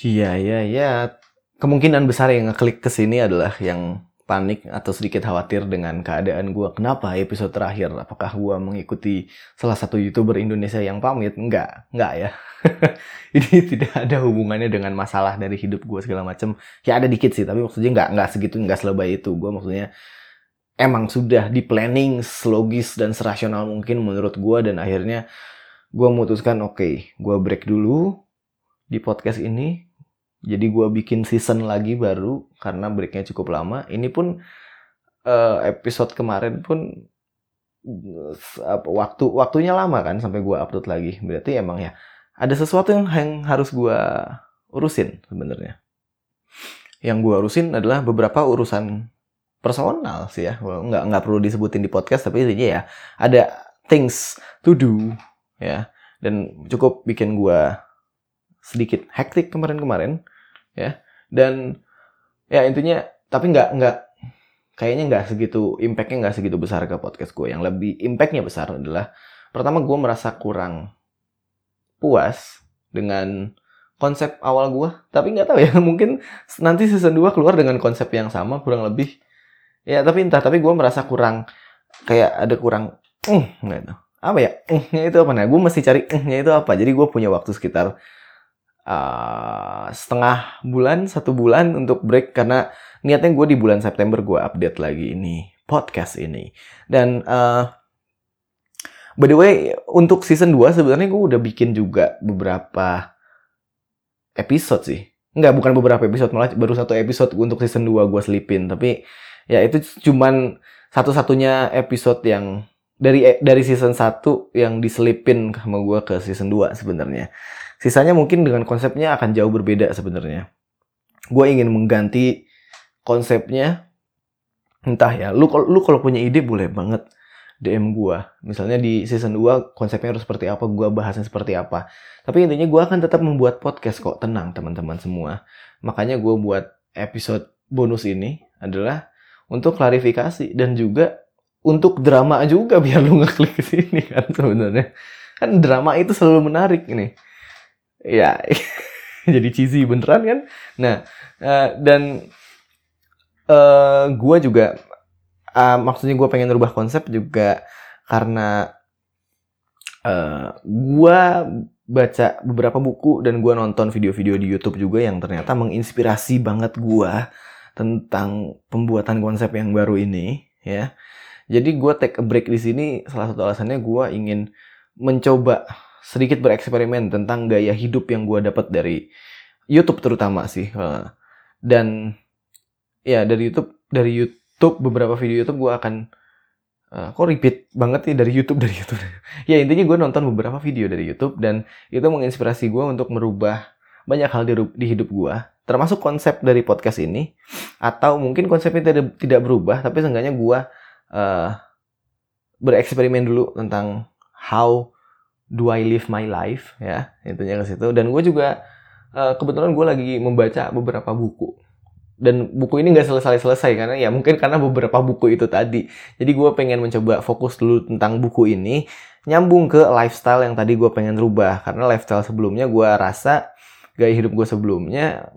Iya, iya, iya. Kemungkinan besar yang ngeklik ke sini adalah yang panik atau sedikit khawatir dengan keadaan gue. Kenapa episode terakhir? Apakah gue mengikuti salah satu YouTuber Indonesia yang pamit? Enggak, enggak ya. Ini tidak ada hubungannya dengan masalah dari hidup gue segala macam. Ya ada dikit sih, tapi maksudnya enggak, enggak segitu, enggak selebay itu. Gue maksudnya emang sudah di planning selogis dan serasional mungkin menurut gue dan akhirnya gue memutuskan oke, okay, gue break dulu di podcast ini jadi gue bikin season lagi baru karena breaknya cukup lama. Ini pun uh, episode kemarin pun uh, waktu waktunya lama kan sampai gue upload lagi. Berarti emang ya ada sesuatu yang, yang harus gue urusin sebenarnya. Yang gue urusin adalah beberapa urusan personal sih ya. Nggak nggak perlu disebutin di podcast tapi intinya ya ada things to do ya dan cukup bikin gue sedikit hektik kemarin-kemarin ya. Dan ya intinya tapi nggak nggak kayaknya nggak segitu impactnya nggak segitu besar ke podcast gue. Yang lebih impactnya besar adalah pertama gue merasa kurang puas dengan konsep awal gue. Tapi nggak tahu ya mungkin nanti season 2 keluar dengan konsep yang sama kurang lebih. Ya tapi entah tapi gue merasa kurang kayak ada kurang eh gitu apa ya? Eh itu apa? Nah gue mesti cari eh itu apa? Jadi gue punya waktu sekitar uh, setengah bulan, satu bulan untuk break karena niatnya gue di bulan September gue update lagi ini podcast ini. Dan uh, by the way untuk season 2 sebenarnya gue udah bikin juga beberapa episode sih. Enggak, bukan beberapa episode, malah baru satu episode untuk season 2 gue selipin. Tapi ya itu cuman satu-satunya episode yang dari dari season 1 yang diselipin sama gue ke season 2 sebenarnya. Sisanya mungkin dengan konsepnya akan jauh berbeda sebenarnya. Gue ingin mengganti konsepnya. Entah ya, lu lu kalau punya ide boleh banget DM gue. Misalnya di season 2 konsepnya harus seperti apa, gue bahasnya seperti apa. Tapi intinya gue akan tetap membuat podcast kok, tenang teman-teman semua. Makanya gue buat episode bonus ini adalah untuk klarifikasi dan juga untuk drama juga biar lu ngeklik sini kan sebenarnya. Kan drama itu selalu menarik ini ya jadi cheesy beneran kan? Nah uh, dan uh, eh, gue juga uh, maksudnya gue pengen rubah konsep juga karena uh, gue baca beberapa buku dan gue nonton video-video di YouTube juga yang ternyata menginspirasi banget gue tentang pembuatan konsep yang baru ini ya. Jadi gue take a break di sini. Salah satu alasannya gue ingin mencoba sedikit bereksperimen tentang gaya hidup yang gue dapat dari YouTube terutama sih. Dan ya dari YouTube dari YouTube beberapa video YouTube gue akan uh, kok repeat banget nih dari YouTube dari YouTube. ya intinya gue nonton beberapa video dari YouTube dan itu menginspirasi gue untuk merubah banyak hal di, di hidup gue. Termasuk konsep dari podcast ini atau mungkin konsepnya tidak tidak berubah tapi seenggaknya gue uh, bereksperimen dulu tentang how Do I Live My Life? Ya intinya ke situ. Dan gue juga uh, kebetulan gue lagi membaca beberapa buku. Dan buku ini nggak selesai-selesai karena ya mungkin karena beberapa buku itu tadi. Jadi gue pengen mencoba fokus dulu tentang buku ini nyambung ke lifestyle yang tadi gue pengen rubah. Karena lifestyle sebelumnya gue rasa gaya hidup gue sebelumnya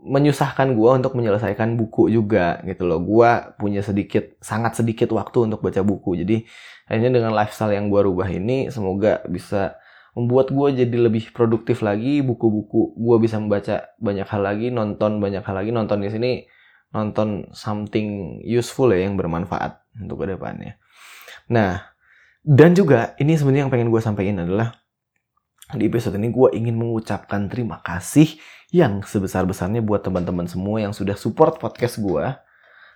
menyusahkan gue untuk menyelesaikan buku juga gitu loh. Gue punya sedikit, sangat sedikit waktu untuk baca buku. Jadi akhirnya dengan lifestyle yang gue rubah ini, semoga bisa membuat gue jadi lebih produktif lagi. Buku-buku gue bisa membaca banyak hal lagi, nonton banyak hal lagi. Nonton di sini nonton something useful ya yang bermanfaat untuk ke depannya. Nah, dan juga ini sebenarnya yang pengen gue sampaikan adalah di episode ini gue ingin mengucapkan terima kasih yang sebesar-besarnya buat teman-teman semua yang sudah support podcast gue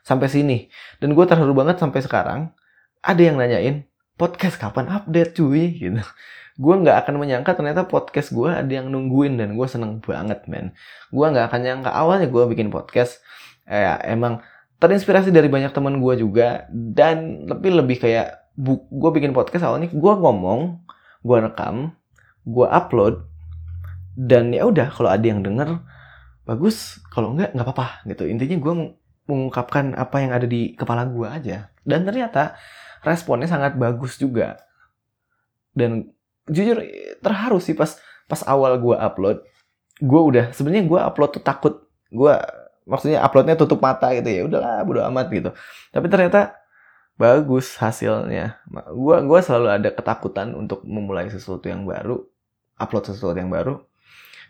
sampai sini. Dan gue terharu banget sampai sekarang ada yang nanyain podcast kapan update cuy gitu. Gue nggak akan menyangka ternyata podcast gue ada yang nungguin dan gue seneng banget men. Gue nggak akan nyangka awalnya gue bikin podcast eh, emang terinspirasi dari banyak teman gue juga dan lebih lebih kayak gue bikin podcast awalnya gue ngomong gue rekam gue upload dan ya udah kalau ada yang denger bagus. Kalau enggak nggak apa-apa gitu. Intinya gue mengungkapkan apa yang ada di kepala gue aja. Dan ternyata responnya sangat bagus juga. Dan jujur terharu sih pas pas awal gue upload. Gue udah sebenarnya gue upload tuh takut. Gue maksudnya uploadnya tutup mata gitu ya udahlah bodo amat gitu. Tapi ternyata bagus hasilnya. Gue gua selalu ada ketakutan untuk memulai sesuatu yang baru upload sesuatu yang baru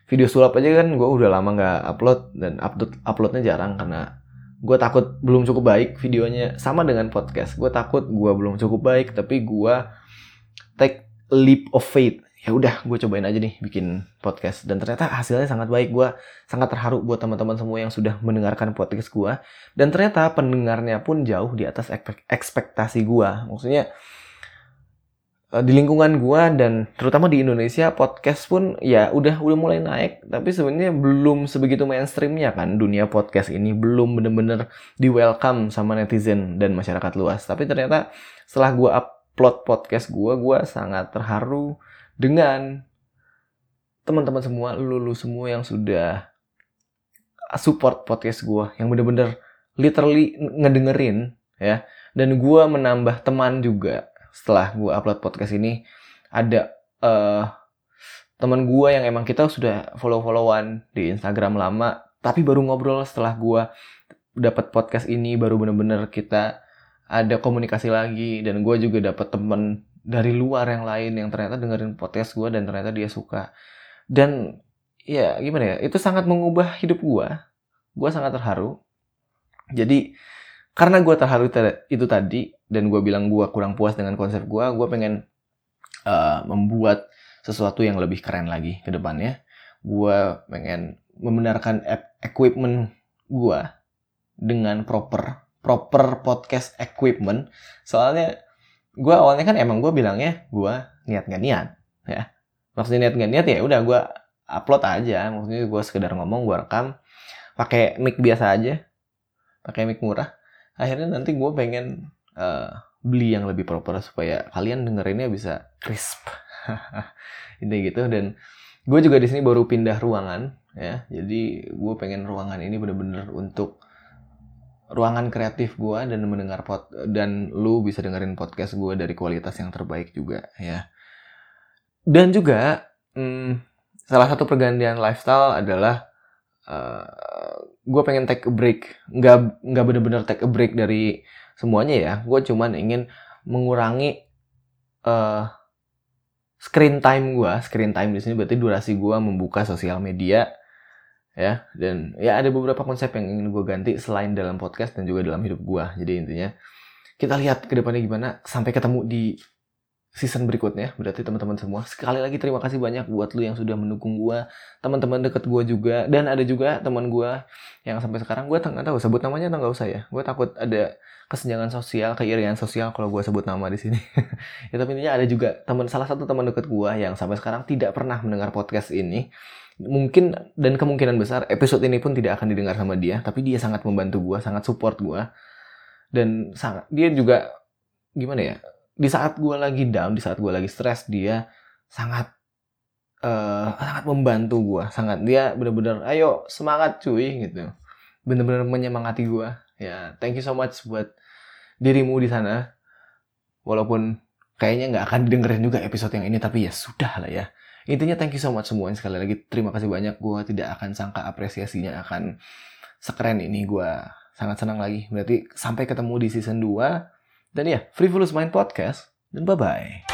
video sulap aja kan gue udah lama nggak upload dan upload uploadnya jarang karena gue takut belum cukup baik videonya. Sama dengan podcast gue takut gue belum cukup baik tapi gue take leap of faith. Ya udah gue cobain aja nih bikin podcast. Dan ternyata hasilnya sangat baik gue sangat terharu buat teman-teman semua yang sudah mendengarkan podcast gue dan ternyata pendengarnya pun jauh di atas ekspektasi gue maksudnya di lingkungan gue dan terutama di Indonesia podcast pun ya udah udah mulai naik. Tapi sebenarnya belum sebegitu mainstreamnya kan. Dunia podcast ini belum bener-bener di welcome sama netizen dan masyarakat luas. Tapi ternyata setelah gue upload podcast gue gue sangat terharu dengan teman-teman semua, lulu semua yang sudah support podcast gue, yang bener-bener literally ngedengerin ya, dan gue menambah teman juga setelah gue upload podcast ini ada uh, teman gue yang emang kita sudah follow-followan di Instagram lama, tapi baru ngobrol setelah gue dapat podcast ini baru bener-bener kita ada komunikasi lagi dan gue juga dapat temen dari luar yang lain yang ternyata dengerin podcast gue dan ternyata dia suka. Dan ya gimana ya itu sangat mengubah hidup gue gue sangat terharu. Jadi karena gue terharu itu tadi dan gue bilang gue kurang puas dengan konsep gue gue pengen uh, membuat sesuatu yang lebih keren lagi ke depannya. Gue pengen membenarkan equipment gue dengan proper proper podcast equipment. Soalnya gue awalnya kan emang gue bilangnya gue niat gak niat ya. Maksudnya niat gak niat ya udah gue upload aja. Maksudnya gue sekedar ngomong gue rekam pakai mic biasa aja pakai mic murah akhirnya nanti gue pengen uh, beli yang lebih proper supaya kalian dengerinnya bisa crisp. Ini gitu. Dan gue juga di sini baru pindah ruangan ya. Jadi gue pengen ruangan ini bener-bener untuk ruangan kreatif gue dan mendengar pot dan lu bisa dengerin podcast gue dari kualitas yang terbaik juga ya. Dan juga hmm, salah satu pergantian lifestyle adalah eh, gue pengen take a break. Nggak nggak bener-bener take a break dari semuanya ya. Gue cuman ingin mengurangi uh, screen time gue screen time di sini berarti durasi gue membuka sosial media ya. Dan ya ada beberapa konsep yang ingin gue ganti selain dalam podcast dan juga dalam hidup gue jadi intinya kita lihat ke depannya gimana sampai ketemu di season berikutnya. Berarti teman-teman semua sekali lagi terima kasih banyak buat lu yang sudah mendukung gue teman-teman deket gue juga dan ada juga teman gue yang sampai sekarang gue nggak tahu sebut namanya atau nggak usah ya? Gue takut ada kesenjangan sosial keirian sosial kalau gue sebut nama di sini. Ya tapi intinya ada juga teman salah satu teman deket gue yang sampai sekarang tidak pernah mendengar podcast ini. Mungkin dan kemungkinan besar episode ini pun tidak akan didengar sama dia tapi dia sangat membantu gue sangat support gue dan sangat dia juga gimana ya di saat gue lagi down di saat gue lagi stres dia sangat uh, sangat membantu gue sangat dia bener-bener ayo semangat cuy gitu bener-bener menyemangati gue ya thank you so much buat dirimu di sana walaupun kayaknya nggak akan didengerin juga episode yang ini tapi ya sudah lah ya Intinya thank you so much semuanya sekali lagi. Terima kasih banyak. Gue tidak akan sangka apresiasinya akan sekeren ini. Gue sangat senang lagi. Berarti sampai ketemu di season 2. Dan ya, Frivolous Mind Podcast. Dan bye-bye.